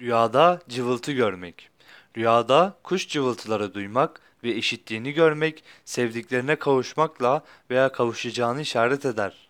Rüyada cıvıltı görmek. Rüyada kuş cıvıltıları duymak ve işittiğini görmek sevdiklerine kavuşmakla veya kavuşacağını işaret eder.